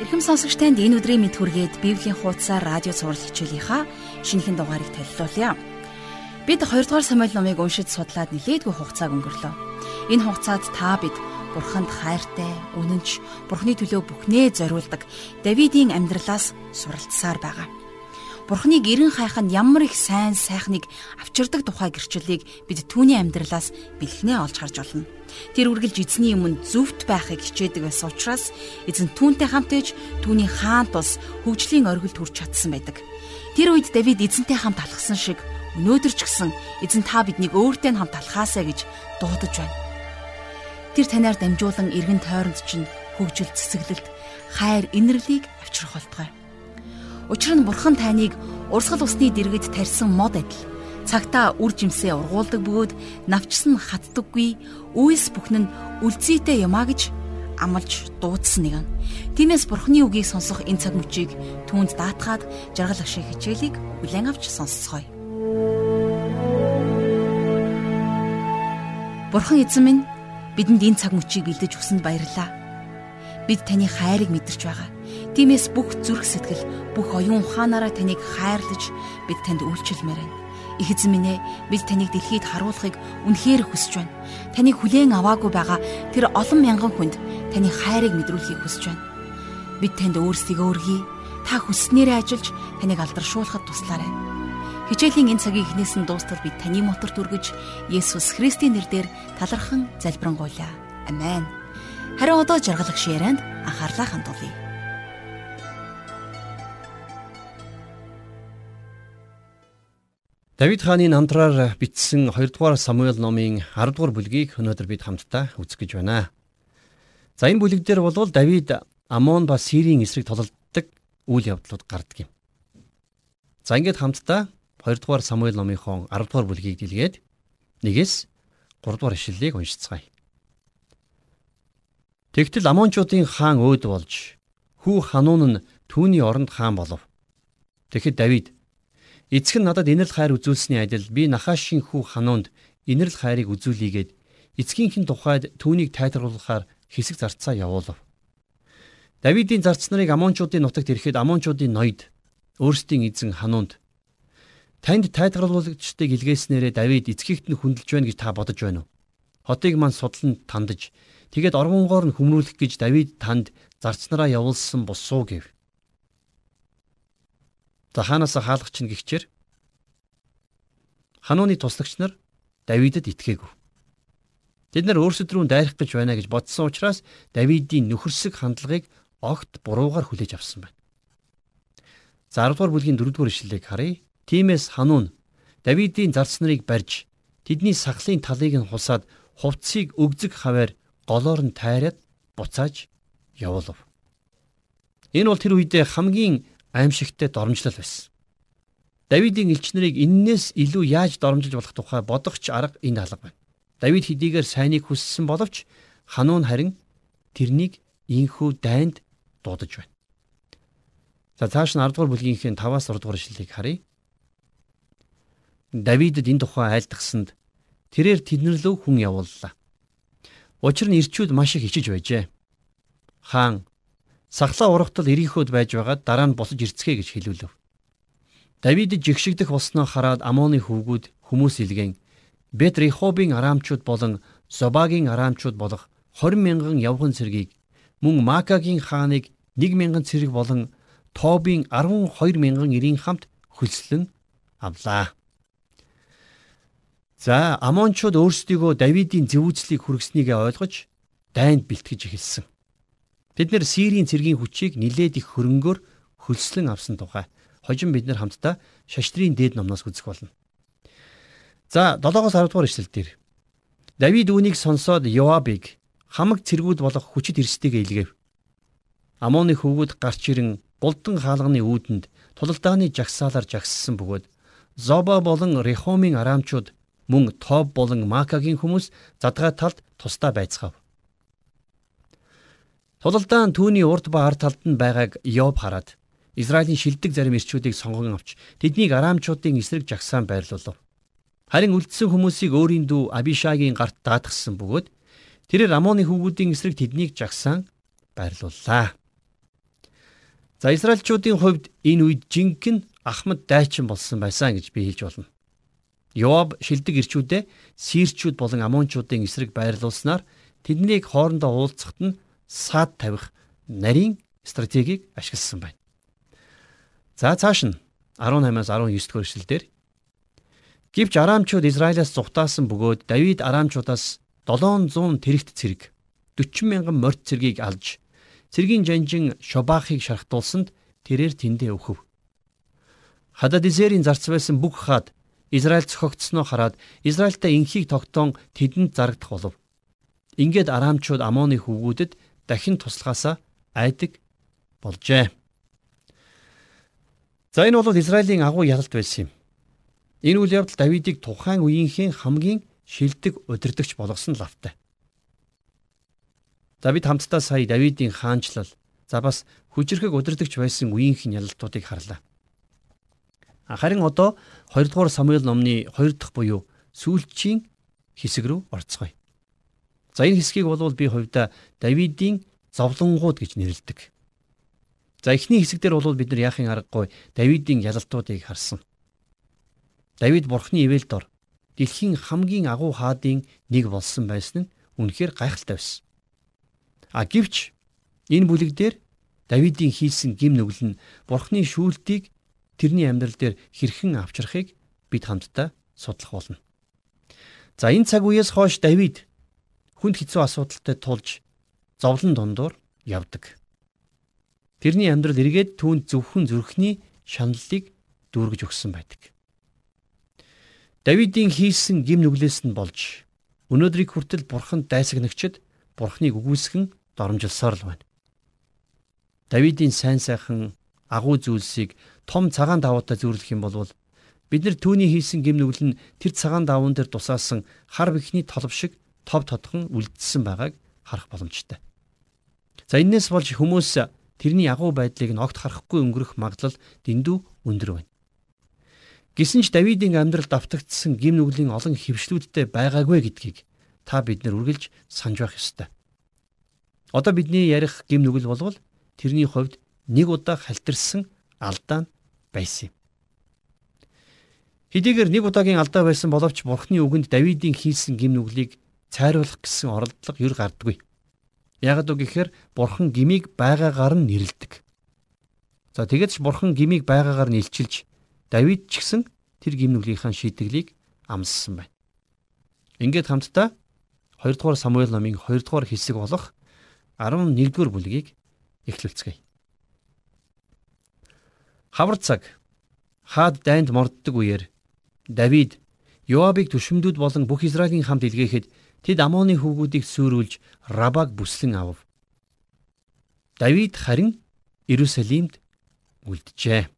Эрхэм сонсогч танд энэ өдрийн мэд хүргээд Библийн хуудасаар радио цаурал хичээлийнхаа шинэхэн дугаарыг танилцуулъя. Бид 2 дугаар Самуэль номыг уншиж судлаад нэлээдгүй хугацааг өнгөрлөө. Энэ хугацаанд та бид Бурханд хайртай, үнэнч, Бурхны төлөө бүхнээ зориулдаг Давидын амьдралаас суралцсаар байгаа. Бурхныг эрен хайх нь ямар их сайн сайхныг авчирдаг тухай гэрчлэлийг бид түүний амьдралаас бэлхнээ олж харж болно. Тэр үргэлж эзний өмнө зөвхт байхыг хичээдэг байсан учраас эзэн түүнтэй хамт иж түүний хаан тус хөгжлийн оргилд хүрч чадсан байдаг. Тэр үед Давид эзэнтэй хамт алхсан шиг өнөөдөр ч гэсэн эзэн та биднийг өөртөө хамт алхаасаа гэж дуудаж байна. Тэр танаар дамжуулан эргэн тойронд чинь хөгжил цэцэглэлт хайр инэрлийг авчрах болтугай. Учир нь бурхан таныг урсгал усны дэргэд тарьсан мод адил цагтаа үр жимсээ ургуулдаг бөгөөд навчсан хатдаггүй үйлс бүхэн нь үлзийтэй юмаа гэж амлаж дуудсан нэгэн. Тиймээс бурхны үгийг сонсох энэ цаг мөчийг түүнд даатгаад жаргал ашиг хичээлийг бүлээн авч сонсцгоё. Бурхан эзэн минь бидэнд энэ цаг мөчийг бэлдэж өгсөнд баярлалаа. Бид таны хайрыг мэдэрч байгаа. Тиймээс бүх зүрх сэтгэл, бүх оюун ухаанаараа таныг хайрлаж бид танд үйлчлэмээр байна. Их эзэн минь ээ, бид таныг дэлхийд харуулахыг үнэхээр хүсэж байна. Таныг хүлээн аваагүй байгаа тэр олон мянган хүнд таны хайрыг мэдрүүлэхийг хүсэж байна. Бид танд өөрсдийгөө өргөе. Та хүснээрээ ажиллаж таныг алдаршуулахад туслаарай. Хичээлийн энэ цагийн эхнээс нь дуустал бид таны моторт үргэж Есүс Христийн нэрээр талархан залбирanгуйлаа. Амен. Харин одоо жаргалах ширэнд анхаарлаа хандуулъя. Давид хааны намтраар бичсэн 2 дугаар Самуэль номын 10 дугаар бүлгийг өнөөдөр бид хамтдаа үзэх гэж байна. За энэ бүлэг дээр бол Давид Амон ба Сирийн эсрэг тололддог үйл явдлууд гардаг юм. За ингээд хамтдаа 2 дугаар Самуэль номынхон 10 дугаар бүлгийг дэлгээд нэгээс 3 дугаар ишлэлийг уншицгаая. Тэгтэл Амончуудын хаан өөд болж хүү хануун нь түүний оронд хаан болов. Тэгэхэд Давид Эцэг нь надад инэрл хайр үзүүлсэний адил би Нахашийн хүү хануунд инэрл хайрыг үзүүлийгээд эцгийнхин тухайд түүнийг тайлбарлахаар хэсэг зарцаа явуулав. Давидын зарц нарыг Амончуудын нутагт ирэхэд Амончуудын ноёд өөрсдийн эзэн хануунд танд тайлбарлагчдыг илгээснээрээ Давид эцгийгт нь хүндэлж байна гэж та бодож байна уу? Хотыг мань судлан тандаж тэгээд оргонгоор нь хүмрүүлэх гэж Давид танд зарц нараа явуулсан босуу гэв. За хаанаас хаалгач нь гихчээр ханууны туслагч нар Давидэд итгээгүй. Тэд нар өөрсдөд рүү дайрах гэж байна гэж бодсон учраас Давидын нөхөрсөг хандлагыг огт буруугаар хүлээж авсан байна. За 10 дугаар бүлгийн 4 дугаар ишлэлийг харъя. Тимээс хануун Давидын зарц нарыг барьж тэдний сахлын талыг нь хусаад хувцсыг өгзөг хаваар голоор нь тайраад буцааж явуулав. Энэ бол тэр үедээ хамгийн аимшигтай доромжлол байсан. Давидын элч нарыг эннээс илүү яаж доромжилж болох тухай бодохч арга энэ алга байна. Давид хэдийгээр сайныг хүссэн боловч хануун харин тэрнийг инхүү дайнд дуудаж байна. За цааш нь 10 дугаар бүлгийнхээ 5-аас 6 дугаар ишлэлийг харъя. Давидэд энэ тухай айлтгсанд тэрээр тэднэр лөө хүн явууллаа. Учир нь ирчүүд маш их ичиж байжээ. Хаан сахлаа урагтал эрийнхөөд байж байгаад дараа нь босож ирцгээе гэж хэлүүлв. Давид жигшигдэх болсноо хараад Амоны хөвгүүд хүмүүс илгэн Бет Рехобын арамчууд болон Зобагийн арамчууд болох 20 мянган явган цэргийг мөн Макагийн хааныг 1 мянган цэрэг болон Тобийн 12 мянган эрийн хамт хөлслөн авлаа. За Амончууд өөрсдийгөө Давидын зөвүүцлийг хүргэснийг ойлгож дайнд бэлтгэж эхэлсэн. Бид нэр Сирийн цэргийн хүчийг нилээд их хөрөнгөөр хөлслөн авсан тухай хожим бид нар хамтдаа шаштрын дээд номноос үзэх болно. За 7-оос 10 дугаар ишлэл дээр Давид үүнийг сонсоод Йоабыг хамаг цэргүүд болох хүчит эрсдийгээ илгээв. Амоны хөвгүүд гарч ирэн голдон хаалганы үүдэнд тулалдааны жагсаалаар жагссан бөгөөд Зоба болон Рехомын арамчууд мөн Тоб болон Макагийн хүмүүс задгай талд тусдаа байцгаав. Тулалдаан түүний урд ба ард талд нь байгааг Йоб хараад Израилийн шилдэг зарим ирчүүдийг сонгон авч тэднийг арамчуудын эсрэг жагсаан байрлуулав. Харин үлдсэн хүмүүсийг өөрийн дүү Абишагийн гарт даатгсан бөгөөд тэрээр Амоны хүүгүүдийн эсрэг тэднийг жагсаан байрлууллаа. За Израильчуудын хувьд энэ үед жинхэнэ ахмад дайчин болсон байсан гэж би хэлж болно. Йоаб шилдэг ирчүүдээ сирчүүд болон амончуудын эсрэг байрлуулснаар тэднийг хоорондоо уулзахад нь саад тавих нарийн стратегийг ашигласан байна. За цааш нь 18-аас 19 дугаар эшлэлдэр Гэвч арамчууд Израилаас зугатаасан бөгөөд Давид арамчуудаас 700 тэрэгт цэрэг 40 мянган морд цэргийг алж цэргийн жанжин Шобахыг шархтуулсанд тэрээр тэндээ өхөв. Хададизерийн зарц байсан бүх хаад Израиль цохогдсноо хараад Израильтай инхийг тогтоон тэдэнд зарагдах болов. Ингээд арамчууд Амоны хөвгүүдэд дахин туслахаасаа айдаг болжээ. За энэ бол Израилийн агуу ялалт байсан юм. Энэ үйл явдал Давидыг тухайн үеийнхээ хамгийн шилдэг удирдагч болгосон лавтай. За бид хамтдаа сая Давидын хаанчлал за бас хүчрхэг удирдагч байсан үеийнхэн ялалтуудыг харлаа. Харин одоо 2 дугаар Самуэль номны 2 дахь буюу сүүлчийн хэсэг рүү орцгоё. За энэ хэсгийг бол би хувьдаа Давидын зовлонгууд гэж нэрлэдэг. За эхний хэсэгдэр бол бид нар яахын аргагүй Давидын ялалтуудыг харсан. Давид бурхны ивэл дор дэлхийн хамгийн агуу хаадын нэг болсон байсан нь үнэхээр гайхалтай байсан. А гэвч энэ бүлэг дээр Давидын хийсэн гим нүгэл нь бурхны шүүлтийг тэрний амьдрал дээр хэрхэн авчрахыг бид хамтдаа судлах болно. За энэ цаг үеэс хойш Давид хүнд хэцүү асуудалтай тулж зовлон дундуур явдаг. Тэрний амьдрал эргээд түүнд зөвхөн зүрхний шаналлыг дүүргэж өгсөн байдаг. Давидын хийсэн гим нүглээс нь болж өнөөдрийг хүртэл бурханд дайсагнагчд бурхныг үгүйсгэн доромжилсоор л байна. Давидын сайн сайхан агуу зүйлсийг том цагаан даваатай зөөрлөх юм бол бид нар түүний хийсэн гим нүгэл нь тэр цагаан даваан дээр тусаасан хар бихний толб шиг тов тодхон үлдсэн байгааг харах боломжтой. За энээс болж хүмүүс тэрний агуу байдлыг нь огт харахгүй өнгөрөх магадлал дэндүү өндөр байна. Гэсэн ч Давидын амьдралд автагдсан гим нүглийн олон хөвшлүүдтэй байгаагүй гэдгийг та бид нар үргэлж санаж байх ёстой. Одоо бидний ярих гим нүгэл болвол тэрний хувьд нэг удаа халтарсан алдаа байсан юм. Хэдийгээр нэг удаагийн алдаа байсан боловч Бурхны үгэнд Давидын хийсэн гим нүглийг цайруулах гэсэн оролдлого юр гардаггүй. Ягд үг гэхээр Бурхан гмийг байгаагаар нь нэрлдэг. За тэгээд ч Бурхан гмийг байгаагаар нь илчилж Давид ч гэсэн тэр гим нүглийнхаа шийтгэлийг амссан байна. Ингээд хамтдаа 2 дугаар Самуэль номын 2 дугаар хэсэг болох 11 дугаар бүлгийг эхлүүлцгээе. Хавар цаг хаад дайнд морддог үеэр Давид Йоабыг төшөмдүүд болон бүх Израилийн хамт илгээхэд тэд Амоны хүүгүүдийг сүрүүлж Рабаг бүслэн авав. Давид харин Иерусалимд үлджээ.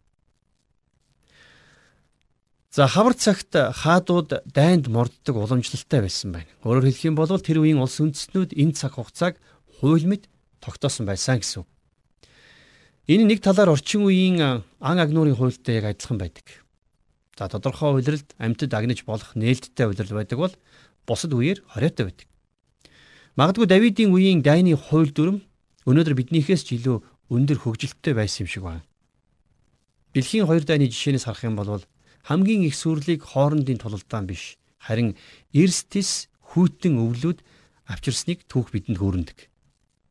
За хавар цагт хаадууд дайнд морддог уламжлалтай байсан байна. Өөрөөр хэлэх юм бол тэр үеийн улс үндэстнүүд энэ цаг хугацааг хууль мэд тогтоосон байсан гэсэн. Энэ нэг талаар орчин үеийн ан агнуурын хуультай яг адилхан байдаг. За тодорхой улиралд амьтад агнаж болох нээлттэй улирал байдаг бол бусад үеэр хориотой байдаг. Магадгүй Давидын үеийн дайны хууль дүрм өнөөдөр биднийхээс ч илүү өндөр хөгжилттэй байсан юм шиг байна. Дэлхийн хоёр дайны жишээнээс харах юм бол хамгийн их сүрлийг хоорондын тулалдаан биш харин эрс тис хүйтэн өвлүүд авчирсныг түүх бидэнд хөөрөндөг.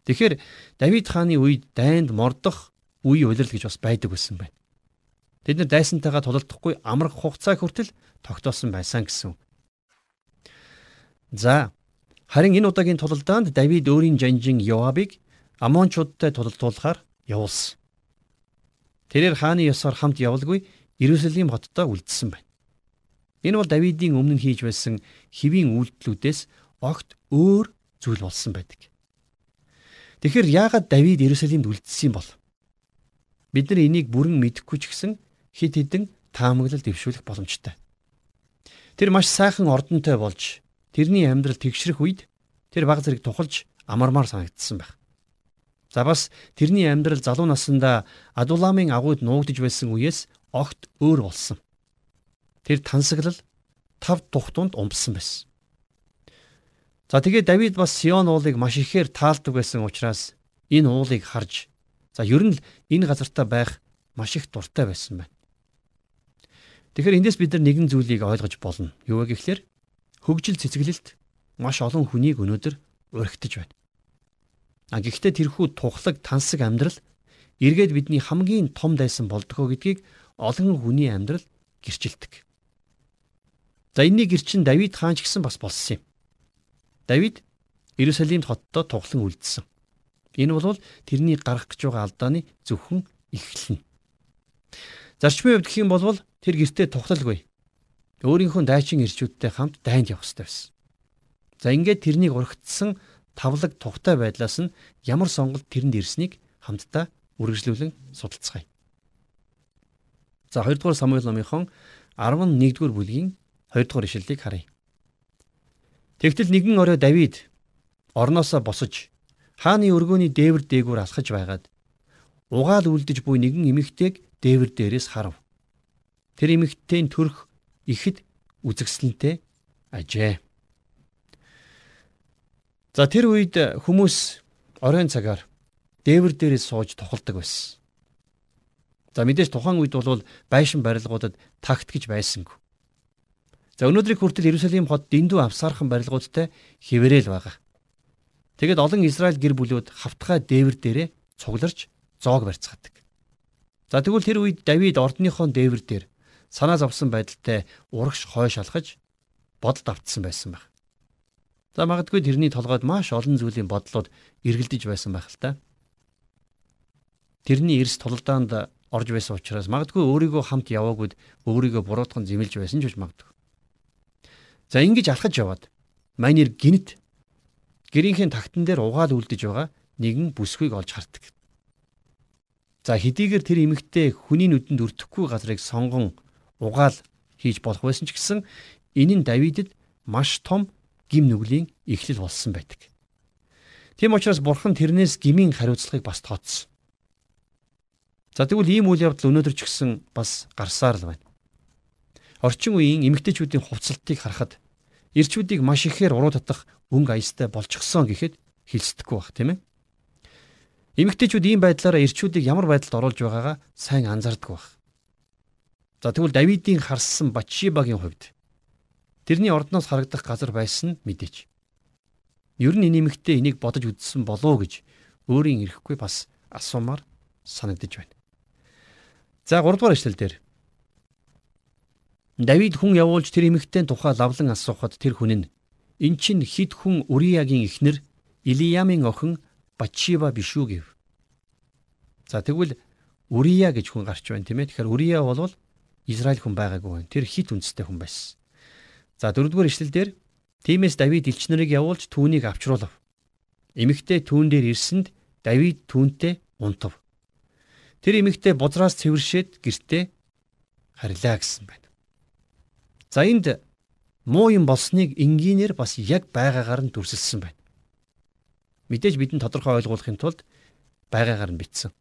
Тэгэхээр Давид хааны үед дайнд мордох үе улирал гэж бас байдаг байсан байна. Тэд нар дайсантайгаа тулалдахгүй амрах хугацаа хүртэл тогтоосон байсан гэсэн. За харин энэ удаагийн тулалдаанд Давид өөрийн жанжин Йоабыг Амончуудтай тулалдуулахаар явуулсан. Тэрээр хааны ёсоор хамт явалгүй Иерусалим хоттой үлдсэн байна. Энэ бол Давидын өмнө хийж байсан хэвийн үйлдэлүүдээс огт өөр зүйл болсон байдаг. Тэгэхээр яагаад Давид Иерусалимд үлдсэн юм бол? Бид нар энийг бүрэн мэдэхгүй ч гэсэн хид хідэн таамаглал дэвшүүлэх боломжтой. Тэр маш сайхан ордонтой болж тэрний амьдрал тэгшрэх үед тэр баг зэрэг тухалж амармаар санагдсан байх. За бас тэрний амьдрал залуу наснда Адуламын агууд нуугдж байсан үеэс огт өөр болсон. Тэр тансаглал тав тухтунд умбсан байсан. За тэгээд Давид бас Сион уулыг маш ихээр таалдаг байсан учраас энэ уулыг харж За ер нь л энэ газартаа байх маш их дуртай байсан байна. Тэгэхээр эндээс бид нар нэгэн зүйлийг ойлгож болно. Юу вэ гэхээр хөгжил цэцгэлэлт маш олон хүнийг өнөөдөр урагтаж байна. А гэхдээ тэрхүү тухлаг тансаг амьдрал эргээд бидний хамгийн том дайсан болдгоо гэдгийг олон хүний амьдрал гэрчилдэг. За энэний гэрчин Давид хаан ч гэсэн бас болсон юм. Давид Иерусалимд хотдоо туглан үлдсэн. Энэ бол тэрний гарах гэж байгаа алдааны зөвхөн эхлэл нь. Зарчмын хувьд гэх юм бол тэр гэртээ тухлалгүй. Өөрийнхөө дайчин ирчүүдтэй хамт дайнд явах хэрэгтэй байсан. За ингээд тэрнийг урагтсан тавлаг тухтай байдлаас нь ямар сонголт тэрэнд ирснийг хамтдаа үргэлжлүүлэн судалцгаая. За 2 дугаар Самуэль номынхон 11 дугаар бүлгийн 2 дугаар ишлэлийг харъя. Тэгтэл нэгэн орой Давид орноосоо босож хааны өргөөний дээвэр дээгүүр алхаж байгаад угаал үлдэж буй нэгэн эмэгтэйг дээвэр дээрээс харав. Тэр эмэгтэйн төрх ихэд үзэгсэлнтэй ажээ. За тэр үед хүмүүс оройн цагаар дээвэр дээрээс сууж тухалдаг байсан. За мэдээж тухайн үед бол байшин барилгуудад такт гэж байсангүй. За өнөөдрийг хүртэл Иерусалим хот дэндүү авсаархан барилгуудтай хэвээрэл байгаа. Тэгэд олон Израиль гэр бүлүүд хавтгай дээвэр дээрээ цугларч зоог барьцгаадаг. За тэгвэл тэр үед Давид ордныхон дээвэр дээр санаа зовсон байдалтай урагш хойш алхаж бодолд автсан байсан байх. За магадгүй тэрний толгойд маш олон зүйлийн бодлууд эргэлдэж байсан байх л та. Тэрний эрс тулалдаанд орж байсан учраас магадгүй өөрийгөө хамт яваагүйд өөрийгөө буруутган зэмлж байсан ч гэж магадгүй. За ингэж алхаж яваад майнер гинт гэрийнхээ тагтан дээр угаал үлдэж байгаа нэгэн бүсгүйг олж хардаг. За хэдийгээр тэр эмэгтэй хүний нүдэнд өртөхгүй газрыг сонгон угаал хийж болох байсан ч гэсэн энэ нь Давидэд маш том гим нүглийн эхлэл болсон байдаг. Тийм учраас бурхан тэрнээс гмийн хариуцлагыг бас тооцсон. За тэгвэл ийм үйл явдал өнөөдөр ч гэсэн бас гарсаар л байна. Орчин үеийн эмэгтэйчүүдийн хувцалтыг харахад ирчүүдийг маш ихээр уруу татах өнгө аястай болчихсон гэхэд хэлцдэггүй бах тийм ээ. Эмэгтэйчүүд ийм байдлаараа ирчүүдийг ямар байдалд оруулж байгаагаа сайн анзаардаггүй бах. За тэгвэл Давидын харсан Батшибагийн хувьд тэрний ордноос харагдах газар байсан нь мэдээч. Ер нь энэ эмэгтэй энийг бодож үзсэн болов гэж өөрийн ирэхгүй бас асуумаар санагдаж байна. За 3 дугаар эшлэл дээр Давид хүн явуулж тэр эмэгтэй тухай лавлан асуухад тэр хүн нь эн чин хид хүн Уриягийн эхнэр Илиямын охин Батшиба биш үү гэв. За тэгвэл Урия гэж хүн гарч байна тийм ээ. Тэгэхээр Урия бол Израиль хүн байгаагүй. Тэр хит үндэстэй хүн байсан. За дөрөвдүгээр ишлэл дээр тиймээс Давид элч нарыг явуулж түүнийг авчруулав. Эмэгтэй түүн дээр ирсэнд Давид түүнтэй унтав. Тэр эмэгтэй бузраас цэвэршээд гертэ харилаа гэсэн байна. За энд муу юм болсныг энгийнээр бас яг байгаагаар нь дүрсэлсэн байна. Мэдээж бидэнд тодорхой ойлгуулахын тулд байгаагаар нь бичсэн.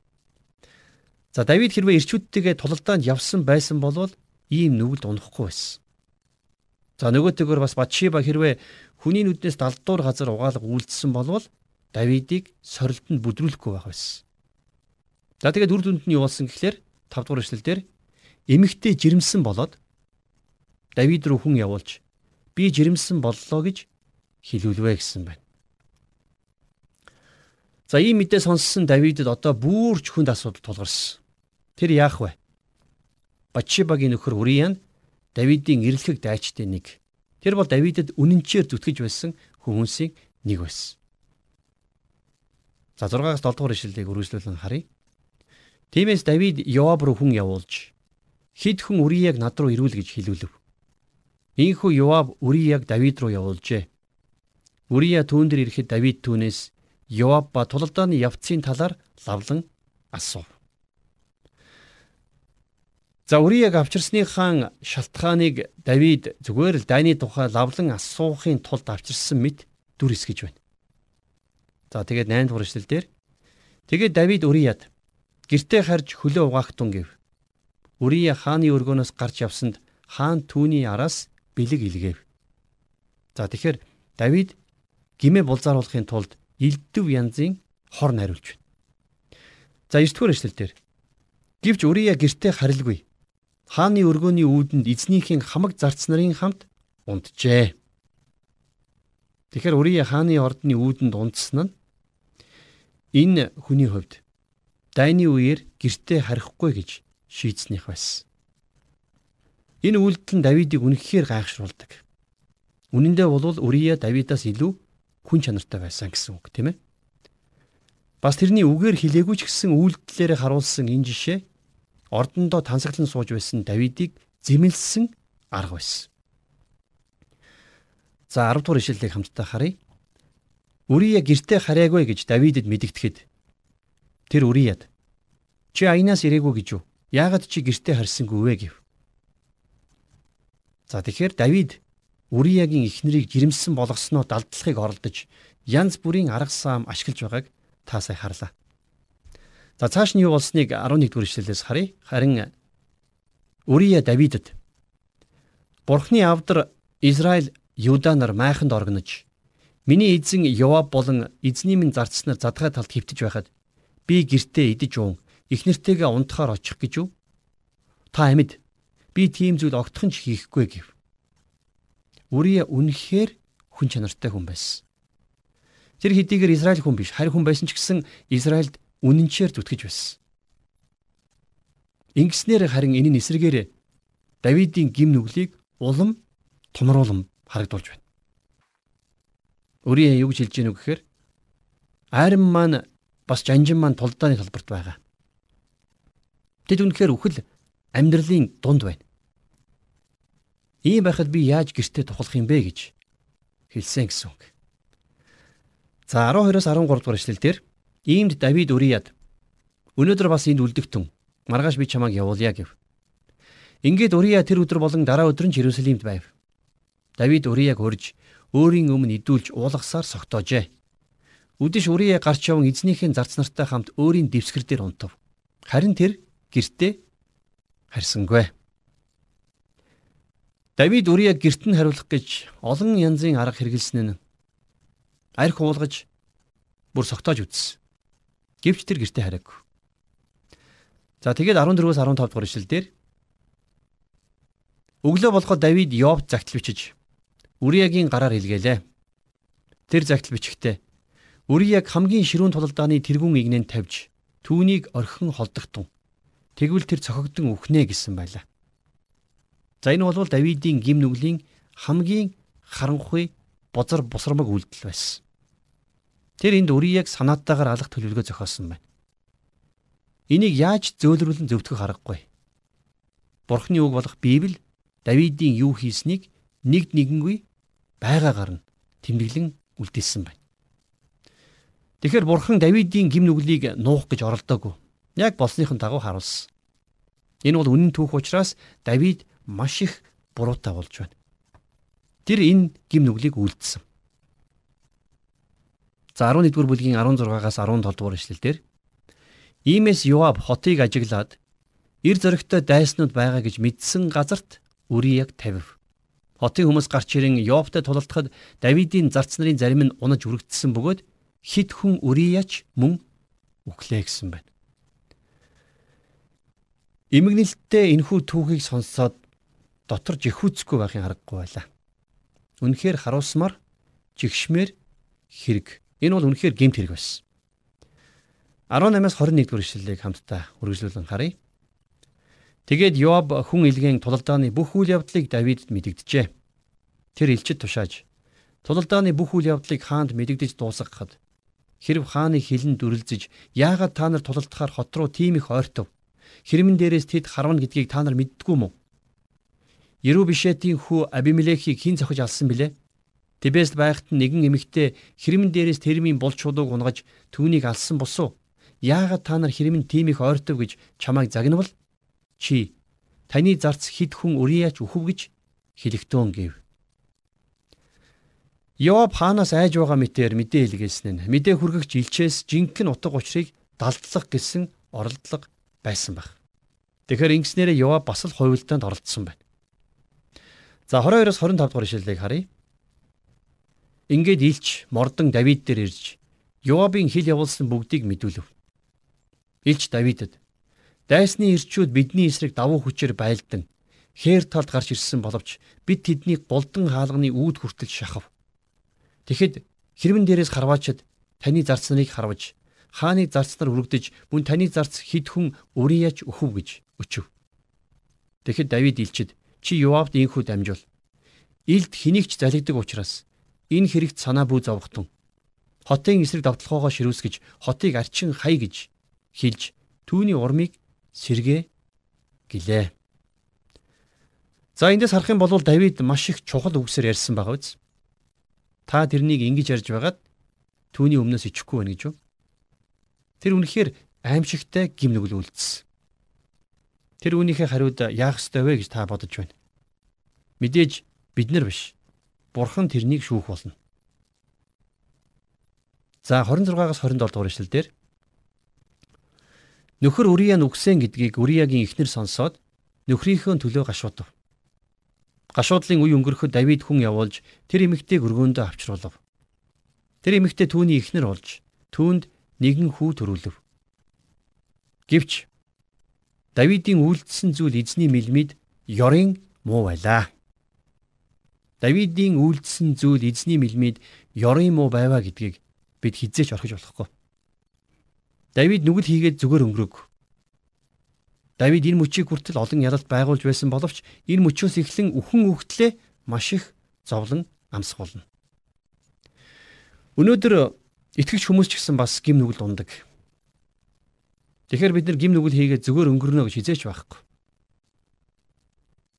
За Давид хэрвээ ирчүүдтэйгээ тулалдаанд явсан байсан бол ийм нүгэлд унахгүй байсан. За нөгөөтэйгөр бас Батшиба хэрвээ хүний нүднээс далдуур газар угаалга үйлдсэн болвол Давидыг сорилтонд бүдрүүлэхгүй байх байсан. За тэгээд үр дүнд нь юу болсон гэхлээр 5 дугаар эшлэлдэр эмэгтэй жирэмсэн болоод Давид руу хүн явуулж би жирэмсэн боллоо гэж хэлүүлвэ гэсэн байна. За ийм мэдээ сонссон Давидэд одоо бүрч хүнд асуудал тулгарсан. Тэр яах вэ? Батшибагийн нөхөр Уриян Давидын эрлэхэг дайчдын нэг. Тэр бол Давидэд үнэнчээр зүтгэж байсан хүмүүсийн нэг байсан. За 6-аас 7 дугаар ишлэлийг үргэлжлүүлэн харъя. Тиймээс Давид Йоаб руу хүн явуулж хид хүн Урияг над руу ирүүл гэж хэлүүлв. Ийхүү Йоаб Урияг Давид руу явуулжээ. Урия түүн дээр ирэхэд Давид түүнээс Йоаб ба тулалдааны явцын талаар лавлан асуув. За Урияг авчирсныхаа шалтгааныг Давид зүгээр л дайны тухай лавлан асуухын тулд авчирсан мэт дүр эсгэж байна. За тэгээд 8 дугаар эшлэл дээр тэгээд Давид Урияд гэртээ харж хөлөө угаахтун гэв. Урия хааны өргөнөөс гарч явсанд хаан түүний араас бэлэг илгээв. За тэгэхээр Давид гимээ булзааруулахын тулд элдв янзын хор найруулж байна. За 9 дугаар эшлэлдэр Гэвч Урия гертэ харилгүй. Хааны өргөөний үүдэнд эзнийхийн хамаг зарц нарын хамт унтжээ. Тэгэхээр Урия хааны ордны үүдэнд унтсан нь энэ хүний хувьд дайны үеэр гертэ харихгүй гэж шийдснийх байсан. Энэ үйлдэл нь Давидыг үнэхээр гайхшруулдаг. Үнэн дээр бол Урия Давидаас илүү хүн чанартай байсан гэсэн үг тийм ээ. Бас тэрний үгээр хилээгүй ч гэсэн үйлдэлээр харуулсан энэ жишээ ордондоо тансаглан сууж байсан Давидыг зэмлсэн арга байсан. За 10 дугаар ишлэлийг хамтдаа харъя. Үрия гэртээ хараагүй гэж Давидэд мэдэгдэхэд тэр Үрияд чи аянаас ирээгүй гэж юу? Яагаад чи гэртээ харсангүй вэ гэв. За тэгэхээр Давид Үриягийн эхнэрийг жирэмсэн болгосноо далдлахыг оролдож янз бүрийн арга саам ашиглаж байгааг та сая харлаа. За цааш нь юу болсныг 11 дугаар ишлэлээс харъя. Харин Үрия Давидд Бурхны авдар Израиль Юда нар майханд оргинож миний эзэн Йоаб болон эзний минь зарцснаар задгай талд хөвтөж байхад би гертээ идэж уун их нэртэйгээ унтахаар очих гэж юу? Та амьд би тийм зүйл огтхон ч хийхгүй гэв. Үрия үнэхээр хүн чанартай хүн байсан. Тэр хэдийгээр Израиль хүн биш, харь хүн байсан ч гэсэн Израильд үнэнчээр зүтгэж байсан. Ингэснээр харин энэ нь эсрэгээр Давидын гим нүглийг улам томруулам харагдуулж байна. Өрийн юу гэж хэлж гэнэ вэ гэхээр айран маань бас жанжин маань тулдааны талбарт байгаа. Тэд үнэхээр үхэл амьдралын дунд байна. Ийм байхад би яаж гэртээ тухлах юм бэ гэж хэлсэн гэсэн үг. За 12-оос 13 дугаар эшлэл дээр Иймд Давид Урияд өнөөдөр бас энд үлдэгтэн маргааш би чамайг явуулъя гэв. Ингээд Урия тэр өдөр болон дараа өдөр нь Иерусалимд байв. Давид Урияг хөрж өөрийн өмнө идүүлж уулгасаар согтоожээ. Үдэш Урия гарч яван эзнийхэн зарц нартай хамт өөрийн дэвсгэр дээр унтав. Харин тэр гертэ харсангүй. Давид Урияг герт нь хариулах гэж олон янзын арга хэрэгэлсэн нь арх уулгаж бүр согтоож үтсэн. Гэвч тэр гэртээ хараагүй. За тэгээд 14-өөс 15 дугаар ишлэлдэр Өглөө болоход Давид Йовд загтал бичиж Үриягийн гараар илгээлээ. Тэр загтал бичгтээ Үрияг хамгийн ширүүн тулалдааны тэргүүн игнэнд тавьж түүнийг орхин холдогтун. Тэгвэл тэр цохогдсон үхнэ гэсэн байлаа. За энэ бол Давидын гим нүглийн хамгийн харанхуй бозар бусрамг үйлдэл байсан. Тэр энд Үрияг санаатаагаар алах төлөвлөгөө зохиосон байна. Энийг яаж зөөлрүүлэн зөвтгөх аргагүй. Бурхны үг болох Библи Давидын юу хийснийг нэг нэгэнгүй байгаагаар нь тэмдэглэн үлдээсэн байна. Тэгэхээр Бурхан Давидын гим нүглийг нуух гэж оролдоогүй. Яг болсныхын дагуу харуулсан. Энэ бол үнэн түүх учраас Давид маш их буруутай болж байна. Тэр энэ гим нүглийг үлдсэн. За 11-р бүлгийн 16-аас 17 дугаар эшлэлдэр Иймээс Йоаб хотыг ажиглаад эр зөрөгтэй дайснууд байгаа гэж мэдсэн газарт үрийг тавив. Хотын хүмүүс гарч ирэн Йоабтай тулалдахад Давидын зарц нарын зарим нь унаж үргэлжсэн бөгөөд хит хүн үрияч мөн үхлээ гэсэн байна. Имгнэлттэй энхүү түүхийг сонсоод дотор жихүүцгүй байхын аргагүй байлаа. Үнэхээр харуусмаар жигшмээр хэрэг Энэ бол үнэхээр гемт хэрэг байсан. 18-аас 21 дугаар ишлэлийг хамтдаа үргэлжлүүлэн харъя. Тэгээд Йоаб хүн илгээн тулалдааны бүх үйл явдлыг Давидэд мэдэгджээ. Тэр элчид тушааж тулалдааны бүх үйл явдлыг хаанд мэдэгдэж дуусгахад хэрв хааны хилэн дүрлзэж яагаад та нар тулалдахаар хот руу тийм их ойртов хэрмэн дээрээс тэд харвна гэдгийг та нар мэддгүү мө? Ерүү бишэтийн хүү Абимелехийг хэн зохиж алсан бilé? Тэбээс байхад нэгэн эмэгтэй хэрмэн дээрээс термийн булч чулууг унгаж түүнийг алсан босуу. Яагаад та нар хэрмэн тийм их ойртов гэж чамайг загнавал чи таны зарц хид хүн өрияач үхв гэж хэлэхтэн гэв. Йоаб хаанаас айж байгаа мэтээр мэдээ илгээсэн нь мэдээ хүргэгч илчээс жинхэнэ утга учирыг далдлах гэсэн оролдлого байсан баг. Тэгэхээр ингэснээрээ Йоаб бас л хувилдаанд оролцсон байна. За 22-оос 25 дугаар ишлэлийг харъя. Ингээд Илч мордон Давид дээр ирж Йоабын хил явуулсан бүгдийг мэдүүлв. Илч Давидэд дайсны ирчүүд бидний эсрэг давуу хүчээр байлдан хээр талд гарч ирсэн боловч бид тэднийг голдон хаалганы үүд хүртэл шахав. Тэгэхэд хэрвэн дээрээс харваачид таны зарцныг харваж хааны зарцнаар үргдэж мөн таны зарц хид хүн өрияч өхөв гэж өчөв. Тэгэхэд Давид илчид чи Юавд инхүү дамжуул. Илд хэнийгч залгидаг учраас энэ хэрэгт санаа бүү зовхтун. Хотын эсрэг давталгоогоо ширүүсгэж хотыг арчин хай гэж хэлж түүний урмыг сэргээ гэлээ. За эндээс харах юм бол Давид маш их чухал үгсээр ярьсан байгаа биз? Та тэрнийг ингэж ярьж байгаад түүний өмнөөс ичихгүй байна гэж юу? Тэр үнэхээр аимшигтай гим нүгэл үлдсэн. Тэр үүнийхээ хариуд яах ёстой вэ гэж та бодож байна. Мэдээж бид нар биш. Бурхан тэрнийг шүүх болно. За 26-аас 27 дугаар ишлэлдэр Нөхөр Үрия нүгсэн гэдгийг Үриягийн эхнэр сонсоод нөхрийнхөө төлөө гашуудав. Гашуудлын үе өнгөрөхөд Давид хүн явуулж тэр эмэгтэйг өргөөндөө авчруулав. Тэр эмэгтэй түүний эхнэр болж түүнд нэгэн хүү төрүүлв. Гэвч Давидын үйлдэлсэн зүйл эзний мэлмид ёрын муу байлаа. Давидын үйлдэлсэн зүйл эзний мэлмид ёрын муу байваа гэдгийг бид хизээч орхиж болохгүй. Давид нүгэл хийгээд зүгээр өнгөрөг. Давид энэ мөчийг хүртэл олон ялалт байгуулж байсан боловч энэ мөчөөс эхлэн үхэн үхтлээ маш их зовлон амсгуулна. Өнөөдөр итгэгч хүмүүс ч гэсэн бас гим нүгэл ундаг. Тэгэхээр бид нар гим нүгэл хийгээд зүгээр өнгөрнө гэж хизээч байхгүй.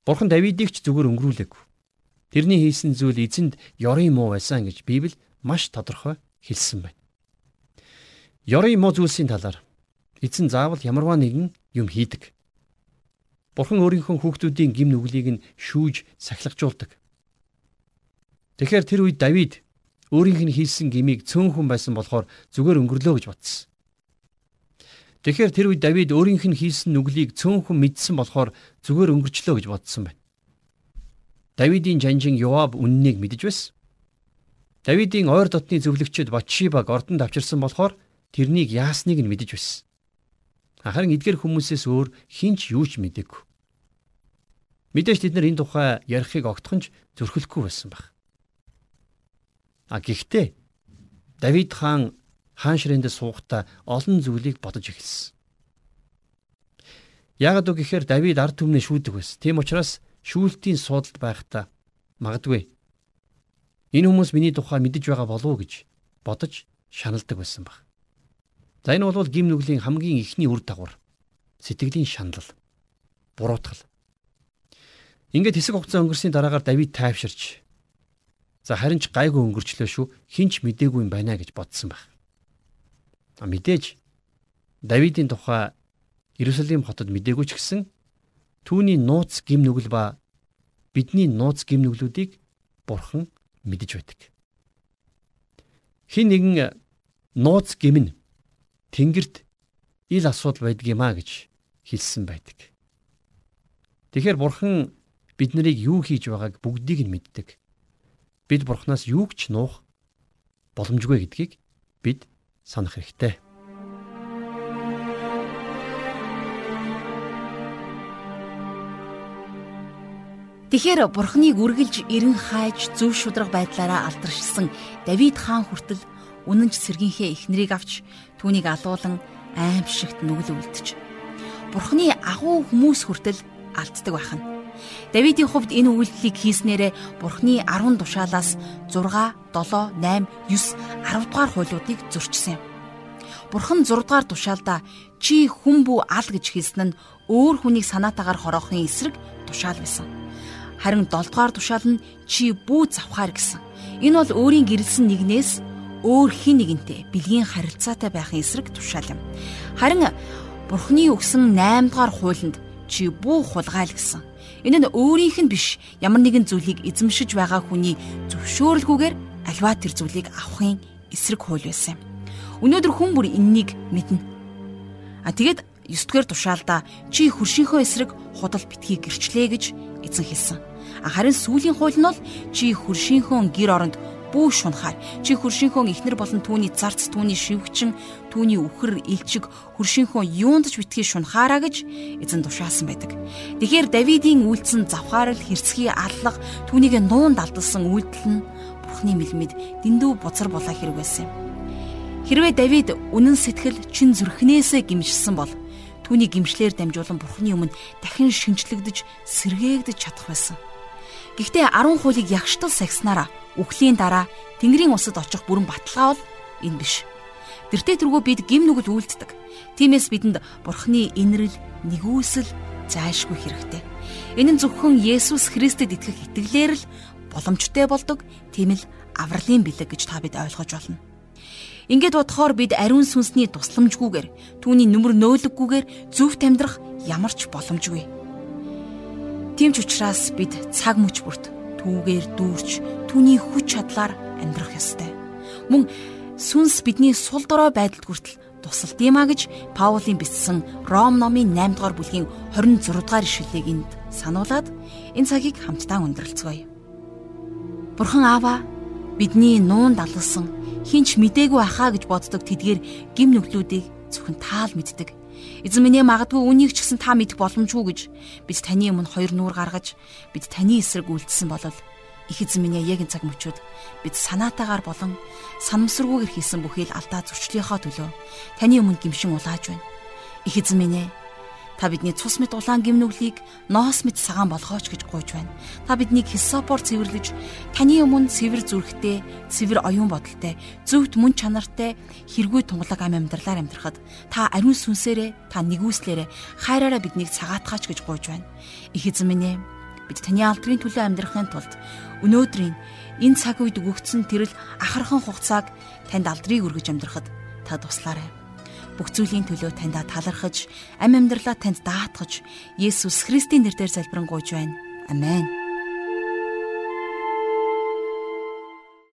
Бурхан Давидыг ч зүгээр өнгөрүүлээгүй. Тэрний хийсэн зүйл эзэнд ёрын муу байсан гэж Библи маш тодорхой хэлсэн байна. Ёрын муу зүйлсийн талаар эзэн заавал ямарваа нэгэн юм хийдэг. Бурхан өөрийнхөө хүүхдүүдийн гим нүглийг нь шүүж сахилгажуулдаг. Тэгэхээр тэр үед Давид өөрийнх нь хийсэн гмийг цөөнхөн байсан болохоор зүгээр өнгөрлөө гэж бодсон. Тэгэхээр тэр үед Давид өөрийнх нь хийсэн нүглийг цөөнхөн мэдсэн болохоор зүгээр өнгөрчлөө гэж бодсон байна. Давидын жанжин Йоаб үннийг мэдэж байсан. Давидын ойр дотны зөвлөгчд Батшибаг ордонд авчирсан болохоор тэрнийг яасныг нь мэдэж байсан. Харин эдгээр хүмүүсээс өөр хинч юу ч мэдээгүй. Мэдээж тэд нар энэ тухай ярихыг огтхонч зөрхөлгүй байсан баг. А гэхдээ Давид хаан хаан ширээндээ суухдаа олон зүйлийг бодож эхэлсэн. Ягд үг гэхээр Давид ард түмнээ шүүдэг байсан. Тийм учраас шүүлтийн суудалд байхдаа магадгүй энэ хүмүүс миний тухай мэдэж байгаа болов уу гэж бодож шаналдаг байсан баг. За энэ бол гим нүглийн хамгийн ихний үр дагавар. Сэтгэлийн шанал, буруутгал. Ингээд хэсэг хугацаа өнгөрсний дараагаар Давид тайвширч за харин ч гайгүй өнгөрчлөө шүү. Хинч мдээгүй юм байна гэж бодсон байх. Мэдээж Давидын тухай Иерусалим хотод мдээгүй ч гэсэн түүний нууц гим нүгэл ба бидний нууц гим нүглүүдийг бурхан мэдэж байдаг. Хин нэгэн нууц гим нь Тэнгэрт ил асуудал байдаг юм а гэж хэлсэн байдаг. Тэгэхээр бурхан бид нарыг юу хийж байгааг бүгдийг нь мэддэг. Бид бурханаас юу ч нуух боломжгүй гэдгийг бид санах хэрэгтэй. Тэгэхээр бурхныг үргэлж эрен хайж зөв шудраг байдлаараа алдаршилсан Давид хаан хүртэл үнэнч сэргийнхээ эхнэрийг авч түүнийг алуулан аимшигт нүгэл үлдэж. Бурхны агуу хүмүүс хүртэл алддаг байх нь. Давидын хувьд энэ үйлдэлийг хийснээрээ Бурхны 10 тушаалаас 6, 7, 8, 9, 10 дугаар хуулиудыг зөрчсөн юм. Бурхан 6 дугаар тушаалда чи хүн бүү ал гэж хэлсэн нь өөр хүнийг санаатаагаар хороохын эсрэг тушаал байсан. Харин 7 дугаар тушаал нь чи бүү завхаар гэсэн. Энэ бол өөрийн гэрэлсэн нэгнээс өөр хин нэгэнтэй бэлгийн харилцаатай байхын эсрэг тушаал юм. Харин Бурхны өгсөн 8 дугаар хуулинд чи бүү хулгайл гэсэн. Энэ нь өөрийнх нь биш ямар нэгэн зүйлийг эзэмшиж байгаа хүний зөвшөөрөлгүйгээр альва тэр зүйлийг авахын эсрэг хууль байсан юм. Өнөөдөр хүн бүр энэнийг мэднэ. А тэгээд 9 дугаар тушаалда чи хөршийнхөө эсрэг худал битгий гэрчлээ гэж эзэн хэлсэн. Харин сүүлийн хууль нь бол чи хөршийнхөө гэр оронд бүү шунахаар чи хөршийнхөө ихнэр болон түүний зарц түүний шивгчин түүний үхэр илчиг хөршийнхөө юунд ч битгий шунахаараа гэж эзэн тушаасан байдаг. Тэгэхээр Давидын үйлцэн завхаарл хэрцгий аллах түүнийг нуун далдалсан үйлдэл нь Бурхны мэлмэд дэндүү бузар булаа хэрэг байсан юм. Хэрвээ Давид үнэн сэтгэл чин зүрхнээсээ гимжсэн бол түүний гимшлэр дамжуулан Бурхны өмнө дахин шинчлэгдэж сэргээгдэж чадах байсан. Гэхдээ 10 хуулийг ягштал сахиснараа үхлийн дараа Тэнгэрийн усад очих бүрэн баталгаа бол энэ биш. Тэртээ тэргүй бид гим нүгэл үйлддэг. Тиймээс бидэнд Бурхны инрэл нэгүсэл зайлшгүй хэрэгтэй. Энэ нь зөвхөн Есүс Христэд итгэх итгэлээр л боломжтой болдог. Тийм л авралын бэлэг гэж та бид ойлгож болно. Ингээд бодохоор бид ариун сүнсний тусламжгүйгээр түүний нүмер нөөлөггүйгээр зөвхт амьдрах ямар ч боломжгүй. Тийм ч учраас бид цаг мөч бүрт түүгээр дүүрч түүний хүч чадлаар амьдрах ёстой. Мөн сүнс бидний сул дорой байдалд хүртэл тусалд юм а гэж Паулийн бичсэн Ром номын 8 дугаар бүлгийн 26 дугаар ишлэлийг энд сануулад энэ цагийг хамтдаа өндөрлцгөөе. Бурхан Аава бидний нуун далгасан хинч мдээгүй ахаа гэж боддог тэдгээр гим нүглүүдийг зөвхөн таал мэддэг. Эзэн минь магадгүй үнийг ч гэсэн та мэдэх боломжгүй гэж бид таны өмнө хоёр нуур гаргаж бид таны эсрэг үйлдэлсэн болол их эзэн минь яг энэ цаг мөчүүд бид санаатаагаар болон санамсаргүйгээр хийсэн бүхий л алдаа зурчлынхоо төлөө таны өмнө гимшин улааж байна. Их эзэн минь Та бидний цус мэд улаан гимнүглийг ноос мэд сагаан болгооч гэж гуйж байна. Та биднийг хисопор цэвэрлэж таны өмнө цэвэр зүрхтэй, цэвэр оюун бодолтой, зөвхт мөн чанартай хэрэггүй тунгалаг ам амьдралаар амьдрахад та ариун сүнсээрээ, та нэгүслээрээ хайраараа биднийг цагаатгаач гэж гуйж байна. Их эзэн минь ээ бид таны алдрын төлөө амьдрахын тулд өнөөдрийн энэ цаг үед өгөгдсөн тэрл ахархан хугацааг танд алдрыг өргөж амьдрахад та туслаарай бүх зүйлийн төлөө таньда талархаж, амь амьдралаа танд даатгаж, Есүс Христийн нэрээр залбирanгуйж байна. Амен.